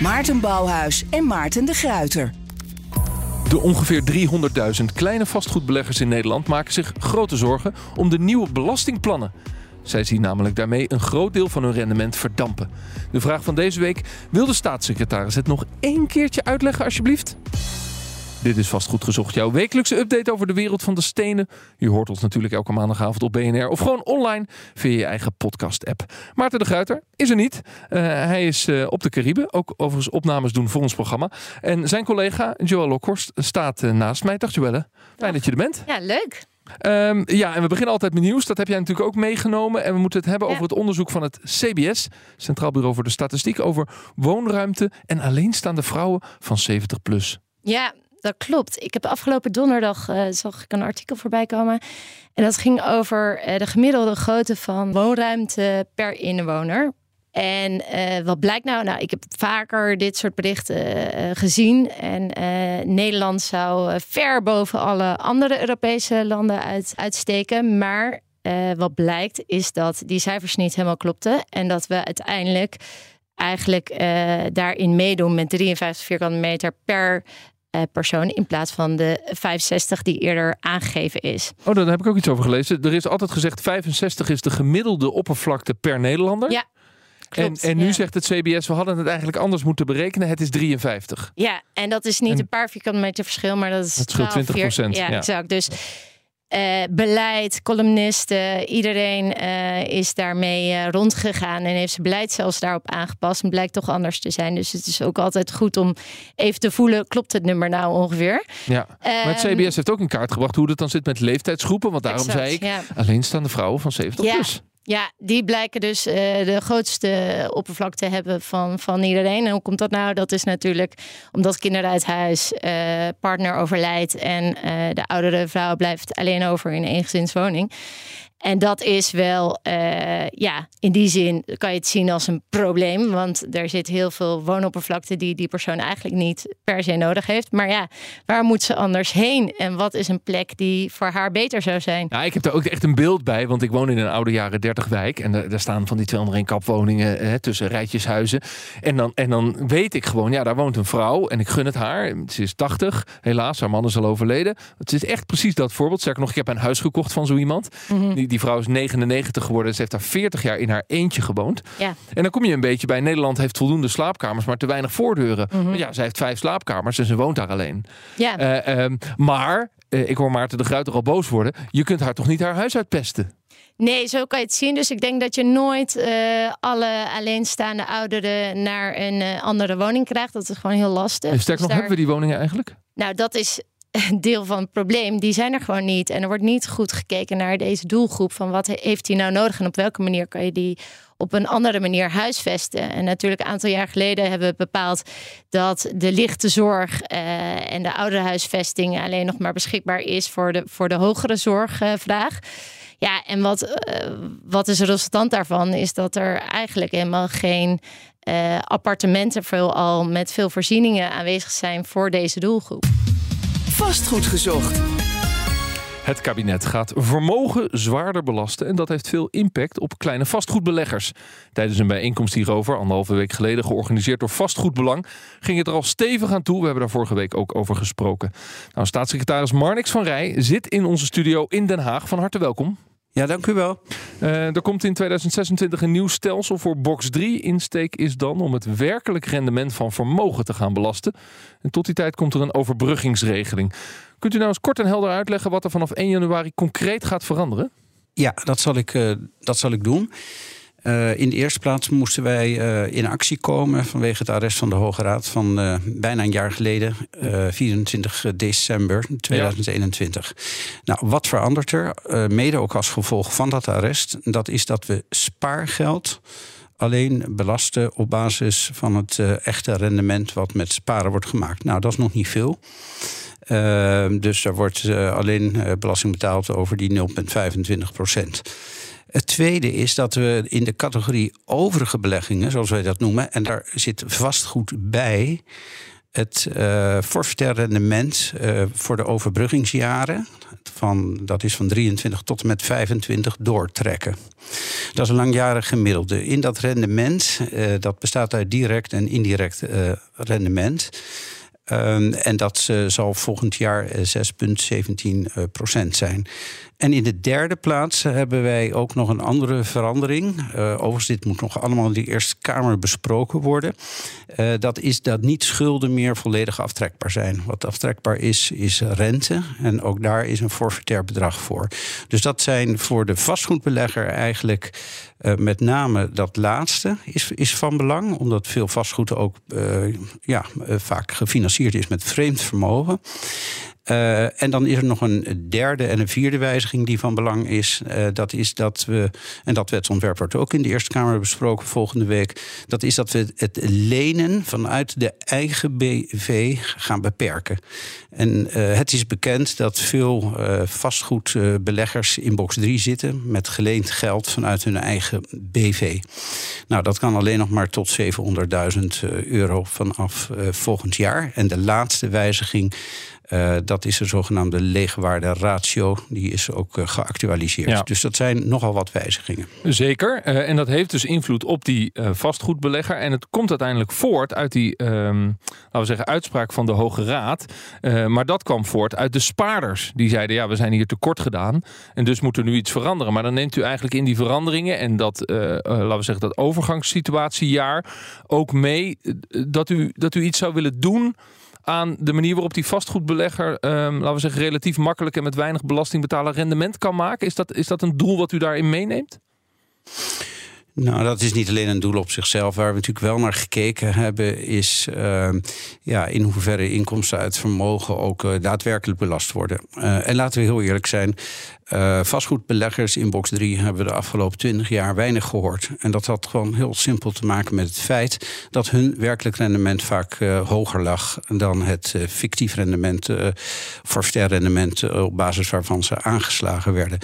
Maarten Bouwhuis en Maarten de Gruiter. De ongeveer 300.000 kleine vastgoedbeleggers in Nederland maken zich grote zorgen om de nieuwe belastingplannen. Zij zien namelijk daarmee een groot deel van hun rendement verdampen. De vraag van deze week: wil de staatssecretaris het nog één keertje uitleggen, alsjeblieft? Dit is vast goed gezocht, jouw wekelijkse update over de wereld van de stenen. Je hoort ons natuurlijk elke maandagavond op BNR of gewoon online via je eigen podcast-app. Maarten de Gruiter is er niet. Uh, hij is uh, op de Cariben, ook overigens opnames doen voor ons programma. En zijn collega Joël Lokhorst staat uh, naast mij. Dag Joelle, fijn dat je er bent. Ja, leuk. Um, ja, en we beginnen altijd met nieuws. Dat heb jij natuurlijk ook meegenomen. En we moeten het hebben ja. over het onderzoek van het CBS, Centraal Bureau voor de Statistiek, over woonruimte en alleenstaande vrouwen van 70 plus. Ja, dat klopt. Ik heb afgelopen donderdag uh, zag ik een artikel voorbij komen. En dat ging over uh, de gemiddelde grootte van woonruimte per inwoner. En uh, wat blijkt nou? Nou, ik heb vaker dit soort berichten gezien. En Nederland zou ver boven alle andere Europese landen uit, uitsteken. Maar wat blijkt is dat die cijfers niet helemaal klopten. En dat we uiteindelijk eigenlijk daarin meedoen met 53 vierkante meter per persoon in plaats van de 65 die eerder aangegeven is. Oh, daar heb ik ook iets over gelezen. Er is altijd gezegd 65 is de gemiddelde oppervlakte per Nederlander. Ja. Klopt, en, en nu ja. zegt het CBS, we hadden het eigenlijk anders moeten berekenen. Het is 53. Ja, en dat is niet En- een paar vierkante meter verschil, maar dat is Het scheelt 12, 20%, Ja, ja. exact. Dus eh, beleid, columnisten, iedereen eh, is daarmee eh, rondgegaan en heeft zijn beleid zelfs daarop aangepast. En blijkt toch anders te zijn. Dus het is ook altijd goed om even te voelen, klopt het nummer nou ongeveer? Ja. Maar het Ehm, CBS heeft ook in kaart gebracht hoe het dan zit met leeftijdsgroepen. Want daarom Exact, zei ik, ja. alleenstaande vrouwen van 70 Ja. plus. Ja, die blijken dus eh, de grootste oppervlakte te hebben van, van iedereen. En hoe komt dat nou? Dat is natuurlijk omdat kinderen uit huis, eh, partner overlijdt en eh, de oudere vrouw blijft alleen over in een eengezinswoning. En dat is wel, eh, ja, in die zin kan je het zien als een probleem. Want er zit heel veel woonoppervlakte die die persoon eigenlijk niet per se nodig heeft. Maar ja, waar moet ze anders heen? En wat is een plek die voor haar beter zou zijn? Ja, ik heb daar ook echt een beeld bij, want ik woon in een oude jaren 30 wijk. En daar, staan van die 201 kapwoningen hè, tussen rijtjeshuizen. En dan, en dan weet ik gewoon, ja, daar woont een vrouw en ik gun het haar. Ze is 80, helaas, haar man is al overleden. Het is echt precies dat voorbeeld. Sterker nog, ik heb een huis gekocht van zo iemand. Die, die vrouw is 99 geworden. Ze heeft daar 40 jaar in haar eentje gewoond. Ja. En dan kom je een beetje bij, Nederland heeft voldoende slaapkamers, maar te weinig voordeuren. Maar Ja, zij heeft vijf slaapkamers en ze woont daar alleen. Ja. Eh, ehm, maar, eh, ik hoor Maarten de Gruiter al boos worden. Je kunt haar toch niet haar huis uitpesten? Nee, zo kan je het zien. Dus ik denk dat je nooit eh, alle alleenstaande ouderen naar een andere woning krijgt. Dat is gewoon heel lastig. En sterker Dus nog, daar- hebben we die woningen eigenlijk? Nou, dat is deel van het probleem. Die zijn er gewoon niet. En er wordt niet goed gekeken naar deze doelgroep. Van wat heeft hij nou nodig en op welke manier kan je die op een andere manier huisvesten. En natuurlijk een aantal jaar geleden hebben we bepaald dat de lichte zorg eh, en de ouderhuisvesting alleen nog maar beschikbaar is voor de, voor de hogere zorgvraag. Ja, en wat, eh, wat is het resultant daarvan? Is dat er eigenlijk helemaal geen eh, appartementen veelal met veel voorzieningen aanwezig zijn voor deze doelgroep. Vastgoed gezocht. Het kabinet gaat vermogen zwaarder belasten en dat heeft veel impact op kleine vastgoedbeleggers. Tijdens een bijeenkomst hierover, anderhalve week geleden georganiseerd door Vastgoedbelang, ging het er al stevig aan toe. We hebben daar vorige week ook over gesproken. Nou, staatssecretaris Marnix van Rij zit in onze studio in Den Haag. Van harte welkom. Ja, dank u wel. Eh, er komt in 2026 een nieuw stelsel voor box 3. Insteek is dan om het werkelijk rendement van vermogen te gaan belasten. En tot die tijd komt er een overbruggingsregeling. Kunt u nou eens kort en helder uitleggen wat er vanaf 1 januari concreet gaat veranderen? Ja, dat zal ik, eh, dat zal ik doen. Eh, in de eerste plaats moesten wij eh, in actie komen vanwege het arrest van de Hoge Raad van eh, bijna een jaar geleden, eh, 24 december 2021. Nou, wat verandert er? Mede ook als gevolg van dat arrest, dat is dat we spaargeld alleen belasten op basis van het echte rendement wat met sparen wordt gemaakt. Nou, dat is nog niet veel. Dus er wordt alleen belasting betaald over die 0,25 procent. Het tweede is dat we in de categorie overige beleggingen, zoals wij dat noemen, en daar zit vastgoed bij, het uh, forfaitair rendement uh, voor de overbruggingsjaren, van, dat is van 23 tot en met 25, doortrekken. Dat is een langjarig gemiddelde. In dat rendement, uh, dat bestaat uit direct en indirect rendement. Um, en dat zal volgend jaar 6,17 uh, procent zijn. En in de derde plaats hebben wij ook nog een andere verandering. Uh, overigens, dit moet nog allemaal in de Eerste Kamer besproken worden. Uh, dat is dat niet schulden meer volledig aftrekbaar zijn. Wat aftrekbaar is, is rente. En ook daar is een forfaitair bedrag voor. Dus dat zijn voor de vastgoedbelegger eigenlijk uh, met name dat laatste is, is van belang. Omdat veel vastgoed ook ja, vaak gefinancierd is met vreemd vermogen. Uh, en dan is er nog een derde en een vierde wijziging die van belang is. Uh, dat is dat we, en dat wetsontwerp wordt ook in de Eerste Kamer besproken volgende week. Dat is dat we het lenen vanuit de eigen BV gaan beperken. En uh, het is bekend dat veel vastgoedbeleggers in box 3 zitten met geleend geld vanuit hun eigen BV. Nou, dat kan alleen nog maar tot 700.000 euro vanaf volgend jaar. En de laatste wijziging. Uh, dat is de zogenaamde leegwaarde ratio. Die is ook uh, geactualiseerd. Ja. Dus dat zijn nogal wat wijzigingen. Zeker. Uh, en dat heeft dus invloed op die vastgoedbelegger. En het komt uiteindelijk voort uit die, ehm, laten we zeggen, uitspraak van de Hoge Raad. maar dat kwam voort uit de spaarders. Die zeiden, ja, we zijn hier tekort gedaan. En dus moet er nu iets veranderen. Maar dan neemt u eigenlijk in die veranderingen en dat, laten we zeggen, dat overgangssituatiejaar ook mee dat u, dat u iets zou willen doen aan de manier waarop die vastgoedbelegger, um, laten we zeggen, relatief makkelijk en met weinig belasting betalen rendement kan maken? Is dat, is dat een doel wat u daarin meeneemt? Nou, dat is niet alleen een doel op zichzelf. Waar we natuurlijk wel naar gekeken hebben, is uh, ja, in hoeverre inkomsten uit vermogen ook uh, daadwerkelijk belast worden. Uh, en laten we heel eerlijk zijn. Uh, vastgoedbeleggers in box 3 hebben we de afgelopen 20 jaar weinig gehoord. En dat had gewoon heel simpel te maken met het feit dat hun werkelijk rendement vaak uh, hoger lag dan het uh, fictief rendement, forfaitair rendement, op basis waarvan ze aangeslagen werden.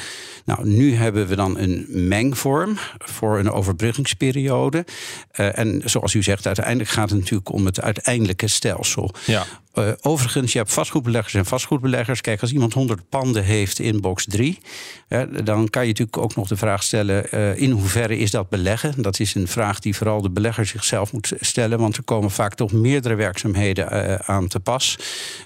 Nou, nu hebben we dan een mengvorm voor een overbruggingsperiode. en zoals u zegt, uiteindelijk gaat het natuurlijk om het uiteindelijke stelsel. Ja. Uh, overigens, je hebt vastgoedbeleggers en vastgoedbeleggers. Kijk, als iemand 100 panden heeft in box 3, dan kan je natuurlijk ook nog de vraag stellen: uh, in hoeverre is dat beleggen? Dat is een vraag die vooral de belegger zichzelf moet stellen, want er komen vaak toch meerdere werkzaamheden uh, aan te pas.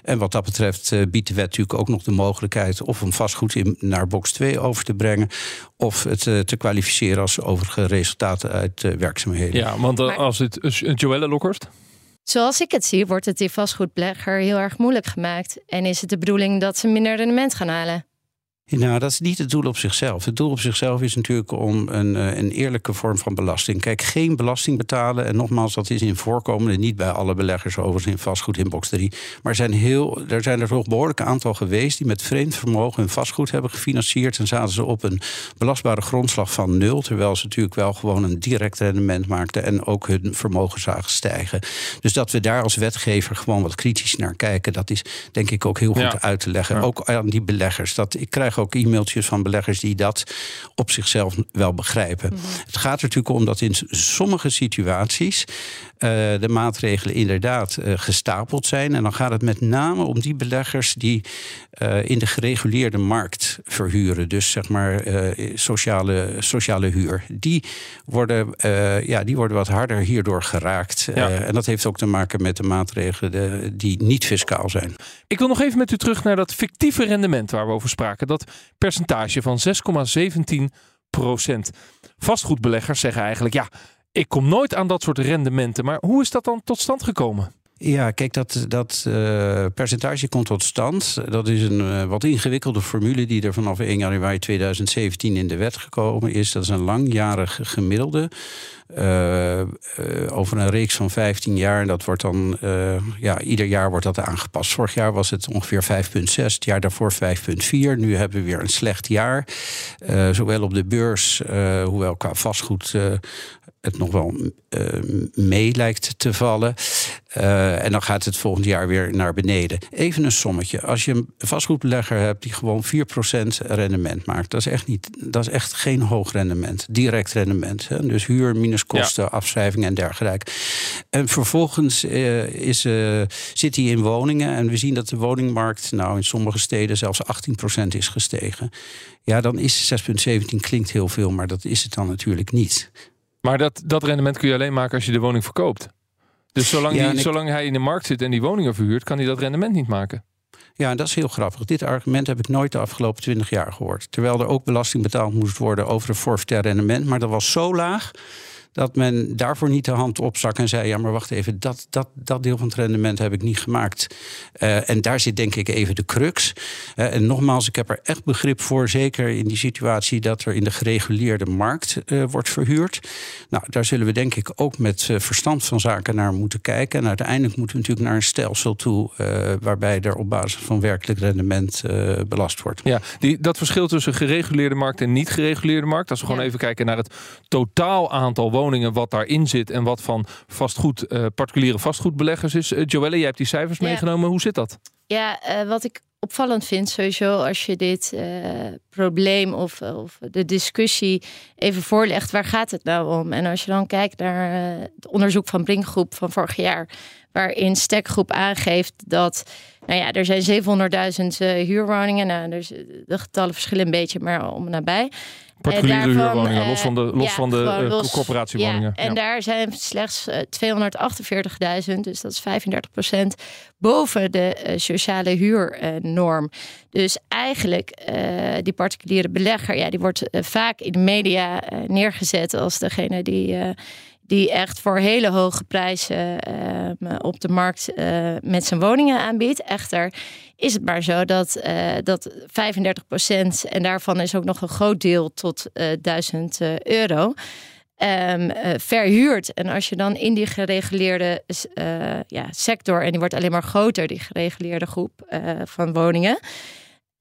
En wat dat betreft biedt de wet natuurlijk ook nog de mogelijkheid of om vastgoed in, naar box 2 over te brengen, of het te kwalificeren als overige resultaten uit werkzaamheden. Ja, want als het Joelle Lokhorst. Zoals ik het zie, wordt het die vastgoedbelegger heel erg moeilijk gemaakt. En is het de bedoeling dat ze minder rendement gaan halen? Nou, dat is niet het doel op zichzelf. Het doel op zichzelf is natuurlijk om een, eh, een eerlijke vorm van belasting. Kijk, geen belasting betalen. En nogmaals, dat is in voorkomende, niet bij alle beleggers overigens in vastgoed in box 3. Maar er zijn, heel, er zijn er toch behoorlijk aantal geweest die met vreemd vermogen hun vastgoed hebben gefinancierd. En zaten ze op een belastbare grondslag van nul. Terwijl ze natuurlijk wel gewoon een direct rendement maakten en ook hun vermogen zagen stijgen. Dus dat we daar als wetgever gewoon wat kritisch naar kijken, dat is denk ik ook heel goed ja. uit te leggen. Ja. Ook aan die beleggers. Dat, ik krijg ook e-mailtjes van beleggers die dat op zichzelf wel begrijpen. Mm -hmm. Het gaat er natuurlijk om dat in sommige situaties uh, de maatregelen inderdaad uh, gestapeld zijn. En dan gaat het met name om die beleggers die uh, in de gereguleerde markt verhuren. Dus zeg maar sociale, sociale huur. Die worden, ja, die worden wat harder hierdoor geraakt. Ja. en dat heeft ook te maken met de maatregelen de, die niet fiscaal zijn. Ik wil nog even met u terug naar dat fictieve rendement waar we over spraken. Dat percentage van 6,17 procent. Vastgoedbeleggers zeggen eigenlijk ja ik kom nooit aan dat soort rendementen. Maar hoe is dat dan tot stand gekomen? Ja, kijk, dat, dat uh, percentage komt tot stand. Dat is een uh, wat ingewikkelde formule die er vanaf 1 januari 2017 in de wet gekomen is. Dat is een langjarig gemiddelde. Over een reeks van 15 jaar. Dat wordt dan, ja, ieder jaar wordt dat aangepast. Vorig jaar was het ongeveer 5,6, het jaar daarvoor 5,4. Nu hebben we weer een slecht jaar. zowel op de beurs, hoewel qua vastgoed het nog wel mee lijkt te vallen. En dan gaat het volgend jaar weer naar beneden. Even een sommetje. Als je een vastgoedbelegger hebt die gewoon 4% rendement maakt, dat is echt, niet, dat is echt geen hoog rendement. Direct rendement. Hè? Dus huur minus kosten, ja. afschrijving en dergelijke. En vervolgens uh, is, zit hij in woningen. En we zien dat de woningmarkt nou in sommige steden zelfs 18% is gestegen. Ja, dan is 6,17 klinkt heel veel, maar dat is het dan natuurlijk niet. Maar dat, dat rendement kun je alleen maken als je de woning verkoopt. Dus zolang, die, zolang hij in de markt zit en die woningen verhuurt, kan hij dat rendement niet maken. Ja, dat is heel grappig. Dit argument heb ik nooit de afgelopen twintig jaar gehoord. Terwijl er ook belasting betaald moest worden over een forfaitair rendement. Maar dat was zo laag dat men daarvoor niet de hand opstak en zei: Ja, maar wacht even, dat, dat, dat deel van het rendement heb ik niet gemaakt. Uh, en daar zit denk ik even de crux. Uh, en nogmaals, ik heb er echt begrip voor, zeker in die situatie dat er in de gereguleerde markt uh, wordt verhuurd. Nou, daar zullen we denk ik ook met verstand van zaken naar moeten kijken. En uiteindelijk moeten we natuurlijk naar een stelsel toe waarbij er op basis van werkelijk rendement belast wordt. Ja, die, dat verschil tussen gereguleerde markt en niet gereguleerde markt, als we ja. gewoon even kijken naar het totaal aantal woningen woningen wat daarin zit en wat van vastgoed, uh, particuliere vastgoedbeleggers is. Uh, Joelle, jij hebt die cijfers ja. meegenomen. Hoe zit dat? Ja, uh, wat ik opvallend vind sowieso als je dit probleem of, of de discussie even voorlegt, waar gaat het nou om? En als je dan kijkt naar het onderzoek van Brinkgroep van vorig jaar, waarin Stekgroep aangeeft dat nou ja, er zijn 700.000 huurwoningen. Nou, dus de getallen verschillen een beetje, maar om nabij. Particuliere huurwoningen, los van de, los ja, van de los, corporatiewoningen. Ja, en daar zijn slechts uh, 248.000, dus dat is 35% boven de uh, sociale huurnorm. dus eigenlijk, die particuliere belegger, ja, die wordt vaak in de media neergezet als degene die die echt voor hele hoge prijzen uh, op de markt uh, met zijn woningen aanbiedt. Echter is het maar zo dat, uh, dat 35 procent, en daarvan is ook nog een groot deel tot 1000 euro, um, verhuurt. En als je dan in die gereguleerde ja, sector, en die wordt alleen maar groter, die gereguleerde groep van woningen.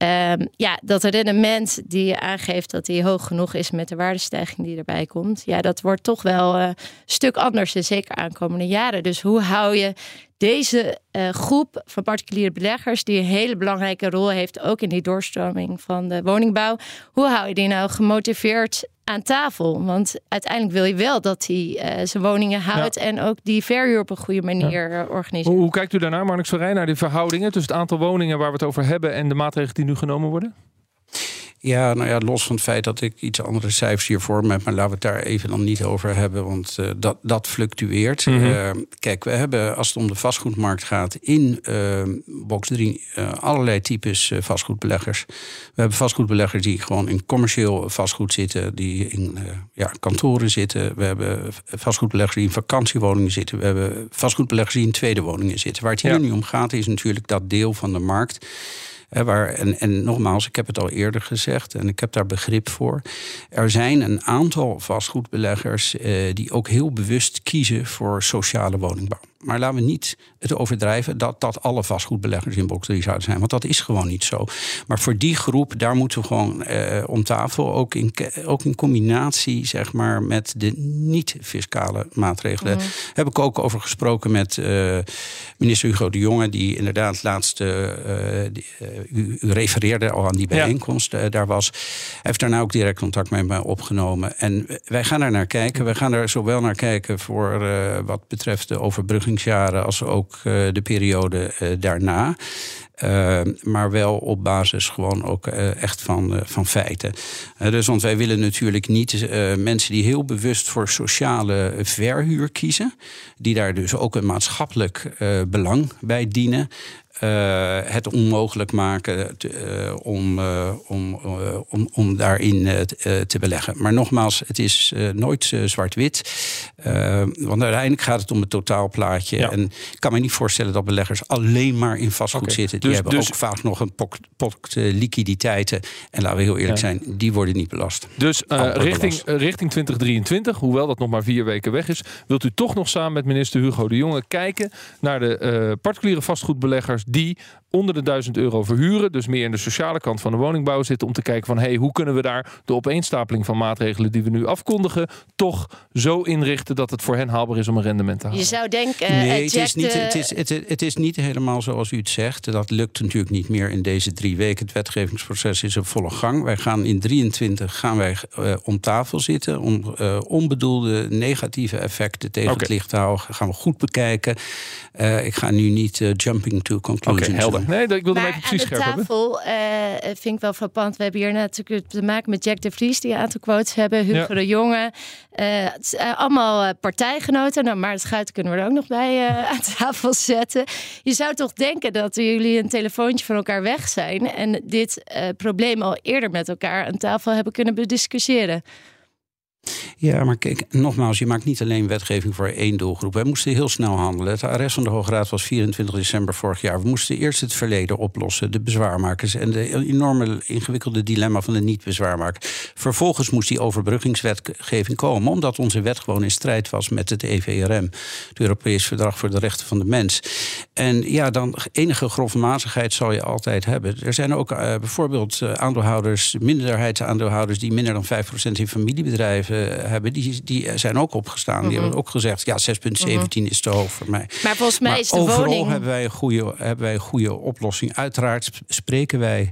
Um, ja, dat rendement die je aangeeft dat die hoog genoeg is met de waardestijging die erbij komt. Ja, dat wordt toch wel uh, een stuk anders, zeker aankomende jaren. Dus hoe hou je deze uh, groep van particuliere beleggers, die een hele belangrijke rol heeft, ook in die doorstroming van de woningbouw, hoe hou je die nou gemotiveerd aan tafel? Want uiteindelijk wil je wel dat hij uh, zijn woningen houdt ja. en ook die verhuur op een goede manier ja. organiseert. Hoe, hoe, kijkt u daarnaar, Marnix Verrij, naar de verhoudingen tussen het aantal woningen waar we het over hebben en de maatregelen die nu genomen worden? Ja, nou ja, los van het feit dat ik iets andere cijfers hiervoor heb, maar laten we het daar even dan niet over hebben, want uh, dat, dat fluctueert. Mm -hmm. uh, kijk, we hebben als het om de vastgoedmarkt gaat in uh, box 3 allerlei types vastgoedbeleggers. We hebben vastgoedbeleggers die gewoon in commercieel vastgoed zitten, die in ja, kantoren zitten. We hebben vastgoedbeleggers die in vakantiewoningen zitten. We hebben vastgoedbeleggers die in tweede woningen zitten. Waar het hier ja. nu om gaat, is natuurlijk dat deel van de markt waar, en, en nogmaals, ik heb het al eerder gezegd en ik heb daar begrip voor. Er zijn een aantal vastgoedbeleggers eh, die ook heel bewust kiezen voor sociale woningbouw. Maar laten we niet het overdrijven dat, dat alle vastgoedbeleggers in box 3 zouden zijn. Want dat is gewoon niet zo. Maar voor die groep, daar moeten we gewoon eh, om tafel. Ook in, ook in combinatie zeg maar, met de niet-fiscale maatregelen. Mm. Heb ik ook over gesproken met uh, minister Hugo de Jonge. Die inderdaad laatst, uh, die, u, u, refereerde al aan die bijeenkomst. Ja. daar was. Hij heeft daarna ook direct contact met mij opgenomen. En wij gaan daar naar kijken. We gaan er zowel naar kijken voor wat betreft de overbrugging overgangsjaren als ook uh, de periode uh, daarna. Uh, maar wel op basis gewoon ook echt van, van feiten. dus want wij willen natuurlijk niet mensen die heel bewust voor sociale verhuur kiezen, die daar dus ook een maatschappelijk belang bij dienen. Het onmogelijk maken om, om, om, om daarin te beleggen. Maar nogmaals, het is nooit zwart-wit. want uiteindelijk gaat het om het totaalplaatje. En ik kan me niet voorstellen dat beleggers alleen maar in vastgoed zitten. Die dus, hebben dus, ook vaak nog een pot, liquiditeiten. En laten we heel eerlijk zijn, die worden niet belast. Dus richting, richting 2023, hoewel dat nog maar vier weken weg is, wilt u toch nog samen met minister Hugo de Jonge kijken naar de particuliere vastgoedbeleggers die onder de 1000 euro verhuren, dus meer in de sociale kant van de woningbouw zitten, om te kijken van hey, hoe kunnen we daar de opeenstapeling van maatregelen die we nu afkondigen, toch zo inrichten dat het voor hen haalbaar is om een rendement te halen. Je zou denken, eh, nee, het is, niet, het, is, het, het is niet helemaal zoals u het zegt. Dat lukt natuurlijk niet meer in deze drie weken. Het wetgevingsproces is in volle gang. Wij gaan in 23 gaan wij uh, om tafel zitten om uh, onbedoelde negatieve effecten tegen het licht te houden. Gaan we goed bekijken. ik ga nu niet jumping to conclusions. Okay, helder. Nee, ik wilde maar even precies scherp hebben. tafel uh, vind ik wel frappant. We hebben hier natuurlijk te maken met Jack de Vries, die een aantal quotes hebben. Hugo de Jonge. Uh, allemaal partijgenoten. Nou, maar het schuit kunnen we er ook nog bij aan tafel zetten. Je zou toch denken dat jullie een telefoontje van elkaar weg zijn. En dit probleem al eerder met elkaar aan tafel hebben kunnen bediscussiëren. Ja, maar kijk, nogmaals, je maakt niet alleen wetgeving voor één doelgroep. Wij moesten heel snel handelen. Het arrest van de Hoge Raad was 24 december vorig jaar. We moesten eerst het verleden oplossen, de bezwaarmakers en de enorme ingewikkelde dilemma van de niet-bezwaarmaker. Vervolgens moest die overbruggingswetgeving komen, omdat onze wet gewoon in strijd was met het EVRM, het Europees Verdrag voor de Rechten van de Mens. En ja, dan enige grofmazigheid zal je altijd hebben. Er zijn ook uh, bijvoorbeeld uh, aandeelhouders, minderheidsaandeelhouders die minder dan 5% in familiebedrijven hebben, die, die zijn ook opgestaan. Die mhm. hebben ook gezegd, ja, 6,17 mhm. is te hoog voor mij. Maar volgens mij is de overal woning... hebben wij een goede, hebben wij een goede oplossing. Uiteraard spreken wij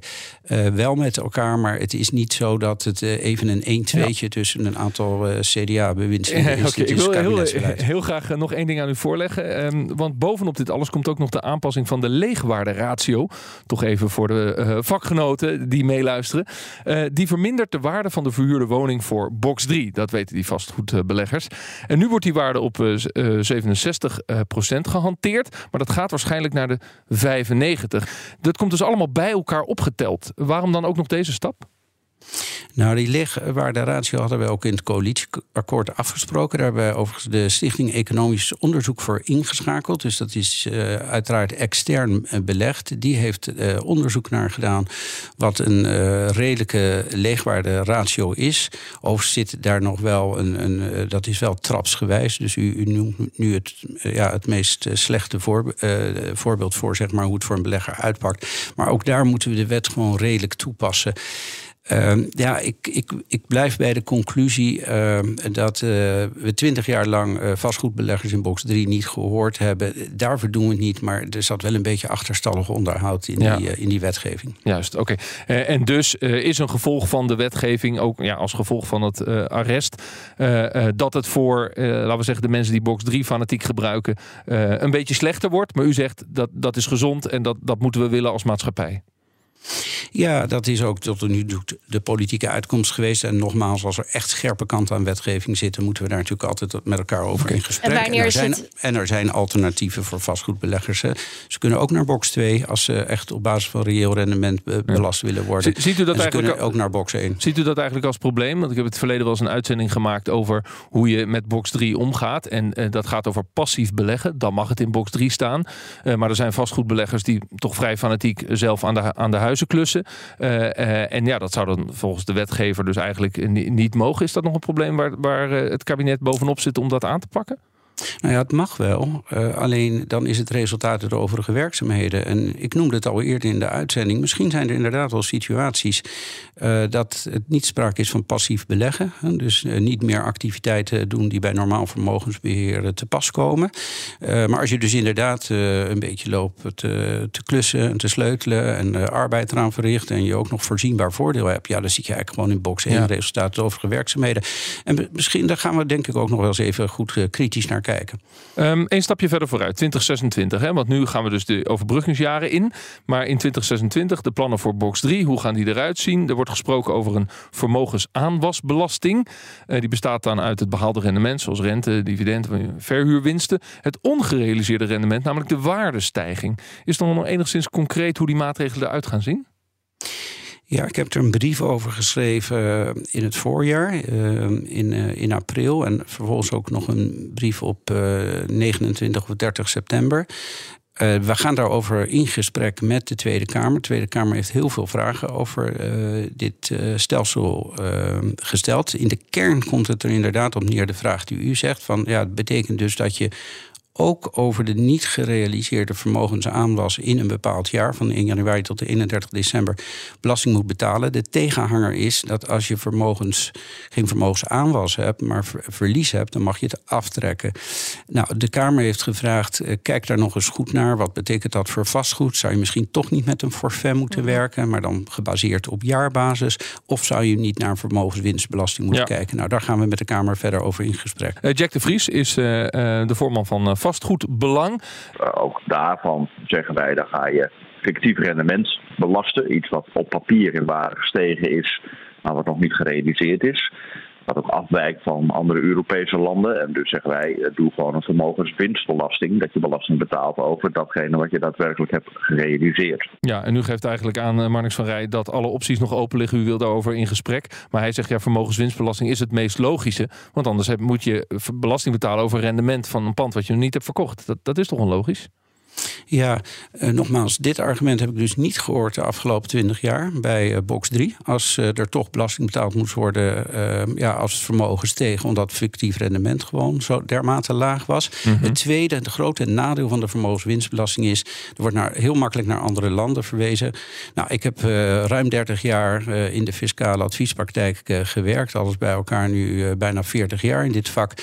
uh, wel met elkaar, maar het is niet zo dat het uh, even een 1-2'tje tussen een aantal uh, CDA-bewindslieden is. Okay, ik wil heel, heel, graag nog één ding aan u voorleggen. Um, want bovenop dit alles komt ook nog de aanpassing van de leegwaarderatio. Toch even voor de vakgenoten die meeluisteren. die vermindert de waarde van de verhuurde woning voor box 3. Dat weten die vastgoedbeleggers. En nu wordt die waarde op 67 eh, eh, procent gehanteerd. Maar dat gaat waarschijnlijk naar de 95. Dat komt dus allemaal bij elkaar opgeteld. Waarom dan ook nog deze stap? Nou, die legwaarderatio hadden we ook in het coalitieakkoord afgesproken. Daar hebben overigens de Stichting Economisch Onderzoek voor ingeschakeld. Dus dat is uh, uiteraard extern uh, belegd. Die heeft uh, onderzoek naar gedaan wat een redelijke leegwaarderatio is. Overigens zit daar nog wel een, een dat is wel trapsgewijs. Dus u, noemt nu het, ja, het meest slechte voor, voorbeeld voor, zeg maar, hoe het voor een belegger uitpakt. Maar ook daar moeten we de wet gewoon redelijk toepassen. Uh, ja, ik, ik, ik blijf bij de conclusie uh, dat uh, we twintig jaar lang uh, vastgoedbeleggers in box 3 niet gehoord hebben. Daarvoor doen we het niet, maar er zat wel een beetje achterstallig onderhoud in, die, in die wetgeving. Juist, oké. en dus is een gevolg van de wetgeving, ook ja, als gevolg van het arrest, dat het voor, laten we zeggen, de mensen die box 3 fanatiek gebruiken, een beetje slechter wordt. Maar u zegt dat dat is gezond en dat, dat moeten we willen als maatschappij. Ja, dat is ook tot nu toe de politieke uitkomst geweest. En nogmaals, als er echt scherpe kanten aan wetgeving zitten, moeten we daar natuurlijk altijd met elkaar over in gesprek. En, en, er, zijn, en er zijn alternatieven voor vastgoedbeleggers. Ze kunnen ook naar box 2 als ze echt op basis van reëel rendement belast willen worden. Ziet u dat eigenlijk ook naar box 1. Ziet u dat eigenlijk als probleem? Want ik heb het verleden wel eens een uitzending gemaakt over hoe je met box 3 omgaat. En uh, dat gaat over passief beleggen. Dan mag het in box 3 staan. Uh, maar er zijn vastgoedbeleggers die toch vrij fanatiek zelf aan de, aan de huizen klussen. Uh, uh, en ja, dat zou dan volgens de wetgever dus eigenlijk niet mogen. Is dat nog een probleem waar, waar uh, het kabinet bovenop zit om dat aan te pakken? Nou ja, het mag wel. Uh, alleen dan is het resultaat de overige werkzaamheden. En ik noemde het al eerder in de uitzending. Misschien zijn er inderdaad wel situaties uh, dat het niet sprake is van passief beleggen. Dus uh, niet meer activiteiten doen die bij normaal vermogensbeheer te pas komen. maar als je dus inderdaad een beetje loopt te, te, klussen en te sleutelen en arbeid eraan verricht en je ook nog voorzienbaar voordeel hebt, ja, dan zit je eigenlijk gewoon in box 1 ja. resultaat de overige werkzaamheden. En misschien daar gaan we denk ik ook nog wel eens even goed kritisch naar kijken. Um, een stapje verder vooruit, 2026. Hè? Want nu gaan we dus de overbruggingsjaren in. Maar in 2026 de plannen voor box 3. Hoe gaan die eruit zien? Er wordt gesproken over een vermogensaanwasbelasting. Uh, die bestaat dan uit het behaalde rendement, zoals rente, dividend, verhuurwinsten. Het ongerealiseerde rendement, namelijk de waardestijging. Is dan nog enigszins concreet hoe die maatregelen eruit gaan zien? Ja, ik heb er een brief over geschreven eh, in het voorjaar, uh, in, uh, in april. En vervolgens ook nog een brief op 29 of 30 september. we gaan daarover in gesprek met de Tweede Kamer. De Tweede Kamer heeft heel veel vragen over dit stelsel gesteld. In de kern komt het er inderdaad op neer, de vraag die u zegt: van ja, het betekent dus dat je ook over de niet gerealiseerde vermogensaanwas in een bepaald jaar, van 1 januari tot 31 december, belasting moet betalen. De tegenhanger is dat als je vermogens, geen vermogensaanwas hebt, maar verlies hebt, dan mag je het aftrekken. Nou, de Kamer heeft gevraagd: eh, kijk daar nog eens goed naar. Wat betekent dat voor vastgoed? Zou je misschien toch niet met een forfait moeten mhm. werken, maar dan gebaseerd op jaarbasis? Of zou je niet naar vermogenswinstbelasting moeten kijken? Nou, daar gaan we met de Kamer verder over in gesprek. Uh, Jack de Vries is uh, de voorman van vastgoedbelang. Uh, ook daarvan zeggen wij, dan ga je fictief rendement belasten. Iets wat op papier in waarde gestegen is, maar wat nog niet gerealiseerd is. Wat ook afwijkt van andere Europese landen. En dus zeggen wij, eh, doe gewoon een vermogenswinstbelasting. Dat je belasting betaalt over datgene wat je daadwerkelijk hebt gerealiseerd. Ja, en u geeft eigenlijk aan, uh, Marnix van Rij, dat alle opties nog open liggen. U wil daarover in gesprek. Maar hij zegt, ja, vermogenswinstbelasting is het meest logische. Want anders moet je belasting betalen over rendement van een pand wat je nog niet hebt verkocht. Dat, dat is toch onlogisch? Ja, uh, nogmaals, dit argument heb ik dus niet gehoord de afgelopen twintig jaar bij uh, box 3. Als uh, er toch belasting betaald moest worden ehm, ja, als het vermogen steeg, omdat fictief rendement gewoon zo dermate laag was. Mm Het tweede, het grote nadeel van de vermogenswinstbelasting is, er wordt naar, heel makkelijk naar andere landen verwezen. Nou, ik heb ruim 30 jaar in de fiscale adviespraktijk gewerkt, alles bij elkaar nu bijna 40 jaar in dit vak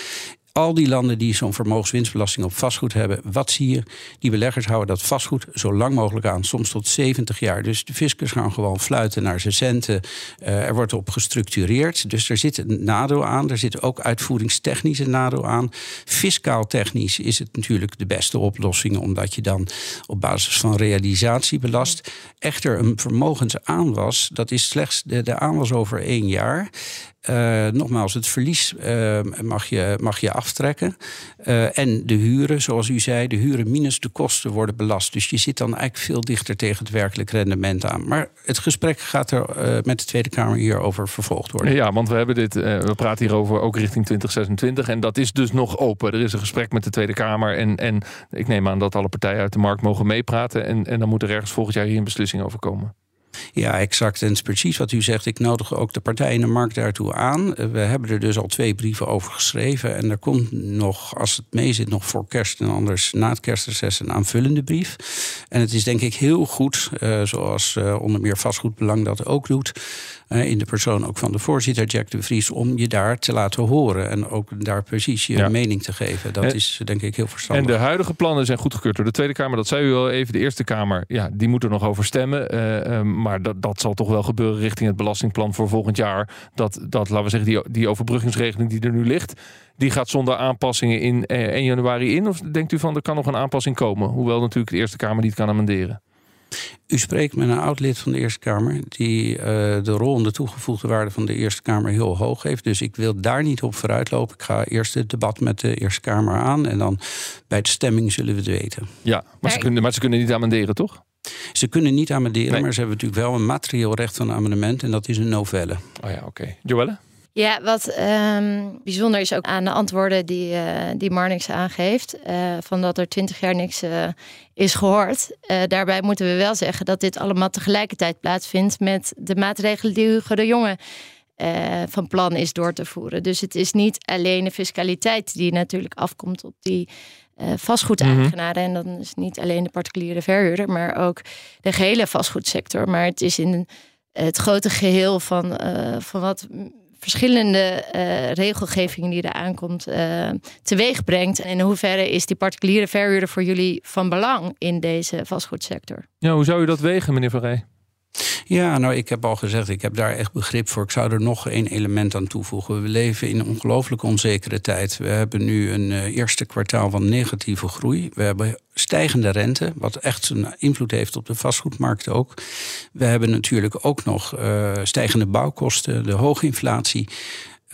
al die landen die zo'n vermogenswinstbelasting op vastgoed hebben, wat zie je? Die beleggers houden dat vastgoed zo lang mogelijk aan, soms tot 70 jaar. Dus de fiscus gaan gewoon fluiten naar zijn centen. Uh, er wordt op gestructureerd. Dus er zit een nadeel aan. Er zit ook uitvoeringstechnisch een nadeel aan. Fiscaal technisch is het natuurlijk de beste oplossing, omdat je dan op basis van realisatie belast. Echter, een vermogensaanwas, dat is slechts de, de aanwas over één jaar. Uh, nogmaals, het verlies uh, mag, je, mag je aftrekken. Uh, en de huren, zoals u zei, de huren minus de kosten worden belast. Dus je zit dan eigenlijk veel dichter tegen het werkelijk rendement aan. Maar het gesprek gaat er met de Tweede Kamer hierover vervolgd worden. Ja, want we hebben dit, we praten hierover ook richting 2026. En dat is dus nog open. Er is een gesprek met de Tweede Kamer. En, en ik neem aan dat alle partijen uit de markt mogen meepraten. En, en dan moet er ergens volgend jaar hier een beslissing over komen. Ja, exact. En het is precies wat u zegt. Ik nodig ook de partijen in de markt daartoe aan. We hebben er dus al twee brieven over geschreven. En er komt nog, als het mee zit, nog voor kerst en anders na het kerstreces een aanvullende brief. En het is denk ik heel goed, uh, zoals uh, onder meer vastgoedbelang dat ook doet in de persoon ook van de voorzitter Jack de Vries, om je daar te laten horen en ook daar precies je mening te geven. Dat is denk ik heel verstandig. En de huidige plannen zijn goedgekeurd door de Tweede Kamer. Dat zei u al even. De Eerste Kamer, ja, die moet er nog over stemmen. Uh, maar dat, dat zal toch wel gebeuren richting het belastingplan voor volgend jaar. Dat, dat laten we zeggen, die, die overbruggingsregeling die er nu ligt, die gaat zonder aanpassingen in 1 eh, januari in? Of denkt u van er kan nog een aanpassing komen? Hoewel natuurlijk de Eerste Kamer niet kan amenderen. U spreekt met een oud-lid van de Eerste Kamer... die uh, de rol en de toegevoegde waarde van de Eerste Kamer heel hoog heeft. Dus ik wil daar niet op vooruitlopen. Ik ga eerst het debat met de Eerste Kamer aan... en dan bij de stemming zullen we het weten. Ja, maar, ze, kunnen, maar ze kunnen niet amenderen, toch? Ze kunnen niet amenderen, maar ze hebben natuurlijk wel een materieel recht van amendement... en dat is een novelle. Oh ja, oké. Okay. Joelle? Ja, wat um, bijzonder is ook aan de antwoorden die, uh, die Marnix aangeeft, uh, van dat er twintig jaar niks uh, is gehoord. daarbij moeten we wel zeggen dat dit allemaal tegelijkertijd plaatsvindt met de maatregelen die Hugo de Jonge van plan is door te voeren. Dus het is niet alleen de fiscaliteit die natuurlijk afkomt op die vastgoedeigenaren. Mm -hmm. En dan is niet alleen de particuliere verhuurder, maar ook de gehele vastgoedsector. Maar het is in het grote geheel van, van wat verschillende uh, regelgevingen die eraan komt uh, teweeg brengt. En in hoeverre is die particuliere verhuurder voor jullie van belang in deze vastgoedsector? Ja, hoe zou u dat wegen, meneer Rij? Ja, nou, ik heb al gezegd, ik heb daar echt begrip voor. Ik zou er nog één element aan toevoegen. We leven in een ongelooflijk onzekere tijd. We hebben nu een uh, eerste kwartaal van negatieve groei. We hebben stijgende rente, wat echt een invloed heeft op de vastgoedmarkt ook. We hebben natuurlijk ook nog uh, stijgende bouwkosten, de hoge inflatie.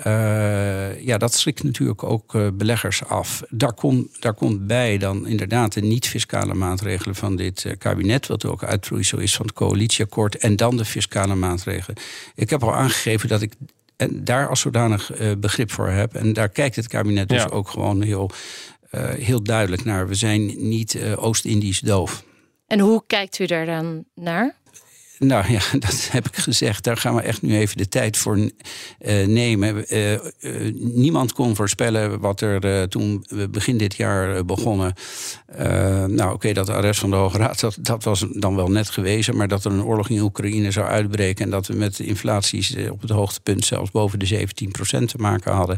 Uh, ja, dat schrikt natuurlijk ook uh, beleggers af. Daar, kon, daar komt bij dan inderdaad de niet-fiscale maatregelen van dit uh, kabinet, wat ook uitvloeisel is van het coalitieakkoord, en dan de fiscale maatregelen. Ik heb al aangegeven dat ik en daar als zodanig begrip voor heb. En daar kijkt het kabinet dus ja. ook gewoon heel, heel duidelijk naar. We zijn niet Oost-Indisch doof. En hoe kijkt u daar dan naar? Nou ja, dat heb ik gezegd. Daar gaan we echt nu even de tijd voor uh, nemen. Uh, uh, niemand kon voorspellen wat er toen begin dit jaar begonnen. nou, oké, dat de arrest van de Hoge Raad, dat, dat, was dan wel net gewezen. Maar dat er een oorlog in Oekraïne zou uitbreken. En dat we met inflaties op het hoogtepunt zelfs boven de 17% te maken hadden.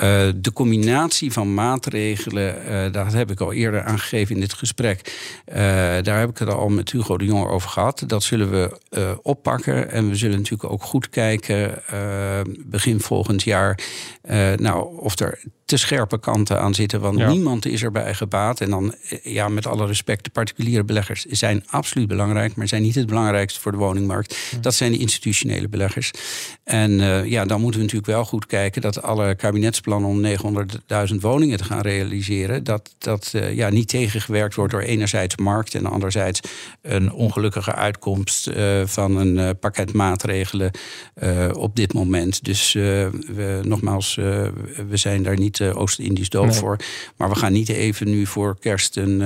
Uh, de combinatie van maatregelen, uh, dat heb ik al eerder aangegeven in dit gesprek. Uh, daar heb ik het al met Hugo de Jonge over gehad. Dat zullen we oppakken. En we zullen natuurlijk ook goed kijken begin volgend jaar. nou, of er te scherpe kanten aan zitten. Want niemand is erbij gebaat. En dan, ja, met alle respect, de particuliere beleggers zijn absoluut belangrijk, maar zijn niet het belangrijkste voor de woningmarkt. Dat zijn de institutionele beleggers. En ja, dan moeten we natuurlijk wel goed kijken dat alle kabinetsplannen om 900.000 woningen te gaan realiseren, dat dat uh, ja, niet tegengewerkt wordt door enerzijds markt en anderzijds een ongelukkige uitkomst uh, van een pakket maatregelen op dit moment. Dus we, nogmaals, we zijn daar niet Oost-Indisch doof nee. voor. Maar we gaan niet even nu voor kerst een,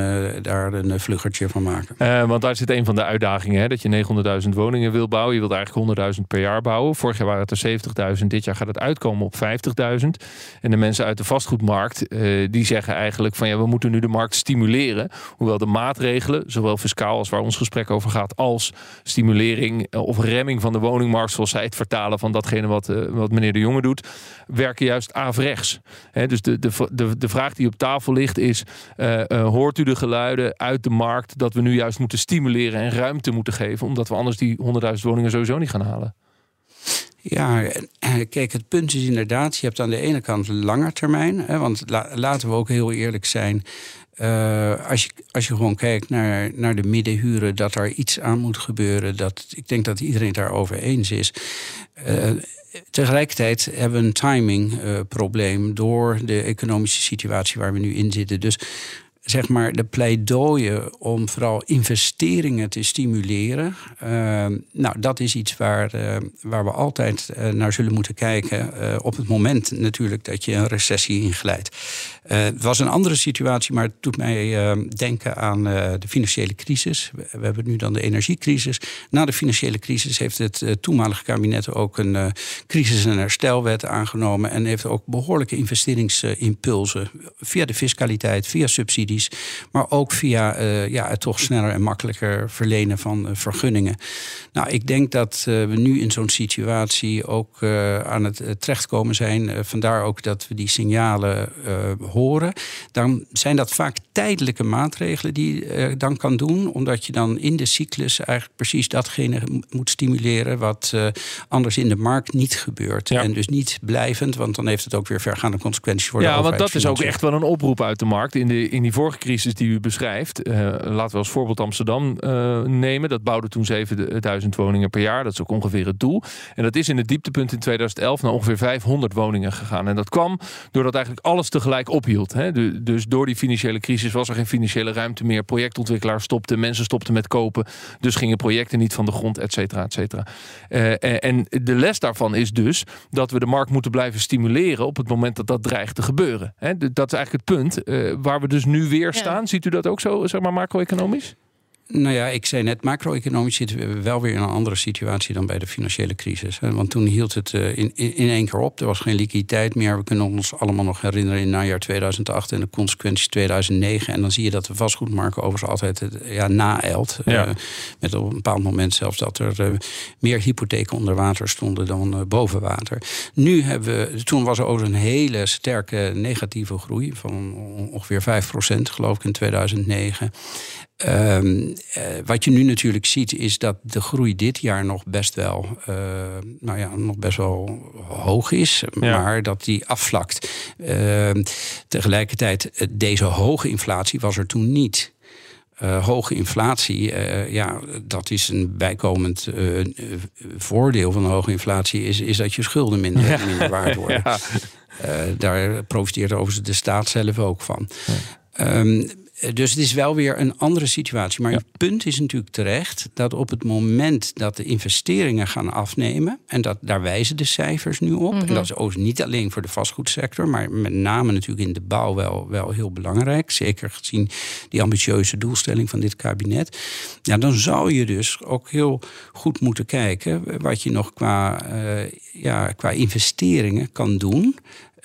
daar een vluggertje van maken. want daar zit een van de uitdagingen, hè, dat je 900.000 woningen wil bouwen. Je wilt eigenlijk 100.000 per jaar bouwen. Vorig jaar waren het er 70.000. Dit jaar gaat het uitkomen op 50.000. En de mensen uit de vastgoedmarkt, die zeggen eigenlijk van ja, we moeten nu de markt stimuleren. Hoewel de maatregelen, zowel fiscaal als waar ons gesprek over gaat, als stimulering eh, of remming van de woningmarkt, zoals zij het vertalen van datgene wat, wat meneer De Jonge doet, werken juist averechts. Dus de, de, de, de vraag die op tafel ligt is, hoort u de geluiden uit de markt dat we nu juist moeten stimuleren en ruimte moeten geven, omdat we anders die 100.000 woningen sowieso niet gaan halen? Ja, kijk, het punt is inderdaad, je hebt aan de ene kant langer termijn. Hè, want laten we ook heel eerlijk zijn. Als, je, als je gewoon kijkt naar, naar de middenhuren, dat er iets aan moet gebeuren. Dat, ik denk dat iedereen het daarover eens is. Uh, tegelijkertijd hebben we een timingprobleem uh, door de economische situatie waar we nu in zitten. Dus zeg maar, de pleidooien om vooral investeringen te stimuleren. Uh, nou, dat is iets waar, uh, waar we altijd uh, naar zullen moeten kijken. op het moment natuurlijk dat je een recessie inglijdt. het was een andere situatie, maar het doet mij denken aan de financiële crisis. We, hebben nu dan de energiecrisis. Na de financiële crisis heeft het toenmalige kabinet ook een crisis- en herstelwet aangenomen. En heeft ook behoorlijke investeringsimpulsen via de fiscaliteit, via subsidies maar ook via uh, ja, het toch sneller en makkelijker verlenen van uh, vergunningen. Nou, ik denk dat uh, we nu in zo'n situatie ook aan het terechtkomen zijn. vandaar ook dat we die signalen horen. Dan zijn dat vaak tijdelijke maatregelen die je dan kan doen, omdat je dan in de cyclus eigenlijk precies datgene moet stimuleren wat anders in de markt niet gebeurt. Ja. En dus niet blijvend, want dan heeft het ook weer vergaande consequenties voor ja, de. Ja, want dat is ook echt wel een oproep uit de markt. In, de, in die vorige crisis die u beschrijft, uh, laten we als voorbeeld Amsterdam uh, nemen. Dat bouwde toen 7000 woningen per jaar. Dat is ook ongeveer het doel. En dat is in het dieptepunt in 2011 naar ongeveer 500 woningen gegaan. En dat kwam doordat eigenlijk alles tegelijk ophield. Hè. Dus door die financiële crisis was er geen financiële ruimte meer. Projectontwikkelaars stopten, mensen stopten met kopen. Dus gingen projecten niet van de grond, et cetera, et cetera. En de les daarvan is dus dat we de markt moeten blijven stimuleren op het moment dat dat dreigt te gebeuren. Hè. Dat is eigenlijk het punt waar we dus nu weer staan. Ziet u dat ook zo, zeg maar, macro-economisch? Nou ja, ik zei net, macro-economisch zitten we wel weer in een andere situatie dan bij de financiële crisis. Want toen hield het eh, in, in één keer op. Er was geen liquiditeit meer. We kunnen ons allemaal nog herinneren in najaar 2008 en de consequenties 2009. En dan zie je dat de vastgoedmarkt overigens altijd ja, naelt. Ja. Uh, met op een bepaald moment zelfs dat er uh, meer hypotheken onder water stonden dan boven water. Nu hebben we, toen was er ook een hele sterke negatieve groei van ongeveer 5% geloof ik in 2009. Ehm, eh, wat je nu natuurlijk ziet is dat de groei dit jaar nog best wel, uh, nou ja, nog best wel hoog is, maar dat die afvlakt. Ehm, tegelijkertijd, eh, deze hoge inflatie was er toen niet. Uh, hoge inflatie, uh, ja, dat is een bijkomend uh, voordeel van hoge inflatie, is, is dat je schulden minder, minder waard worden. Ja. daar profiteert overigens de staat zelf ook van. Ja. Um, eh, dus het is wel weer een andere situatie. Maar het punt is natuurlijk terecht dat op het moment dat de investeringen gaan afnemen, en dat, daar wijzen de cijfers nu op, en Mhm. dat is ook niet alleen voor de vastgoedsector, maar met name natuurlijk in de bouw wel, wel heel belangrijk, zeker gezien die ambitieuze doelstelling van dit kabinet, ja, dan zou je dus ook heel goed moeten kijken wat je nog qua, uh, ja, qua investeringen kan doen.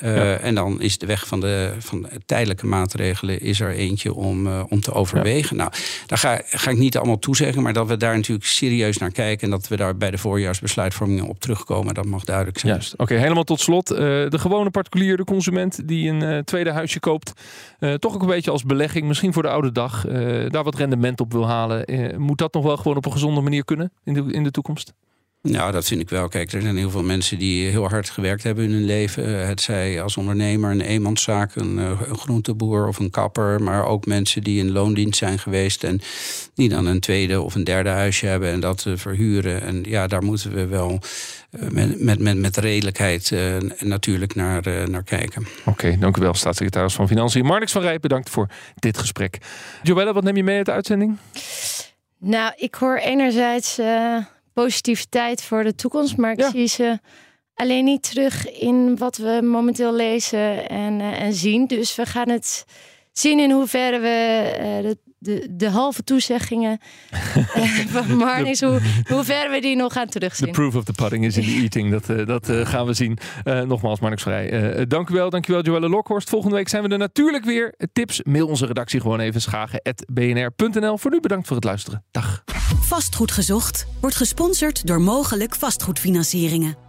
Uh, ja. En dan is de weg van de, van de tijdelijke maatregelen is er eentje om, uh, om te overwegen. Ja. Nou, daar ga, ga, ik niet allemaal toezeggen, maar dat we daar natuurlijk serieus naar kijken en dat we daar bij de voorjaarsbesluitvorming op terugkomen, dat mag duidelijk zijn. Juist. Oké, okay, helemaal tot slot. Uh, de gewone particulier, de consument die een tweede huisje koopt, toch ook een beetje als belegging, misschien voor de oude dag, daar wat rendement op wil halen. moet dat nog wel gewoon op een gezonde manier kunnen in de, in de toekomst? Nou, dat vind ik wel. Kijk, er zijn heel veel mensen die heel hard gewerkt hebben in hun leven. Het zij als ondernemer, een eenmanszaak, een, een groenteboer of een kapper. Maar ook mensen die in loondienst zijn geweest. En die dan een tweede of een derde huisje hebben en dat verhuren. En ja, daar moeten we wel met, met, met, met redelijkheid uh, natuurlijk naar, uh, naar kijken. Oké, okay, dank u wel, staatssecretaris van Financiën. Marnix van Rij, bedankt voor dit gesprek. Joelle, wat neem je mee uit de uitzending? Nou, ik hoor enerzijds... Uh positiviteit voor de toekomst. Maar ik ja. zie ze alleen niet terug in wat we momenteel lezen en, uh, en zien. Dus we gaan het zien in hoeverre we uh, de, de, de, halve toezeggingen van Marnix, hoe, hoe ver we die nog gaan terugzien. The proof of the pudding is in the eating. Dat, uh, dat uh, gaan we zien. Uh, nogmaals, Marnix Vrij. dank u wel, dank u wel, Joelle Lokhorst. Volgende week zijn we er natuurlijk weer. Tips, mail onze redactie gewoon even schagen.bnr.nl. Voor nu bedankt voor het luisteren. Dag. Vastgoed gezocht wordt gesponsord door mogelijk vastgoedfinancieringen.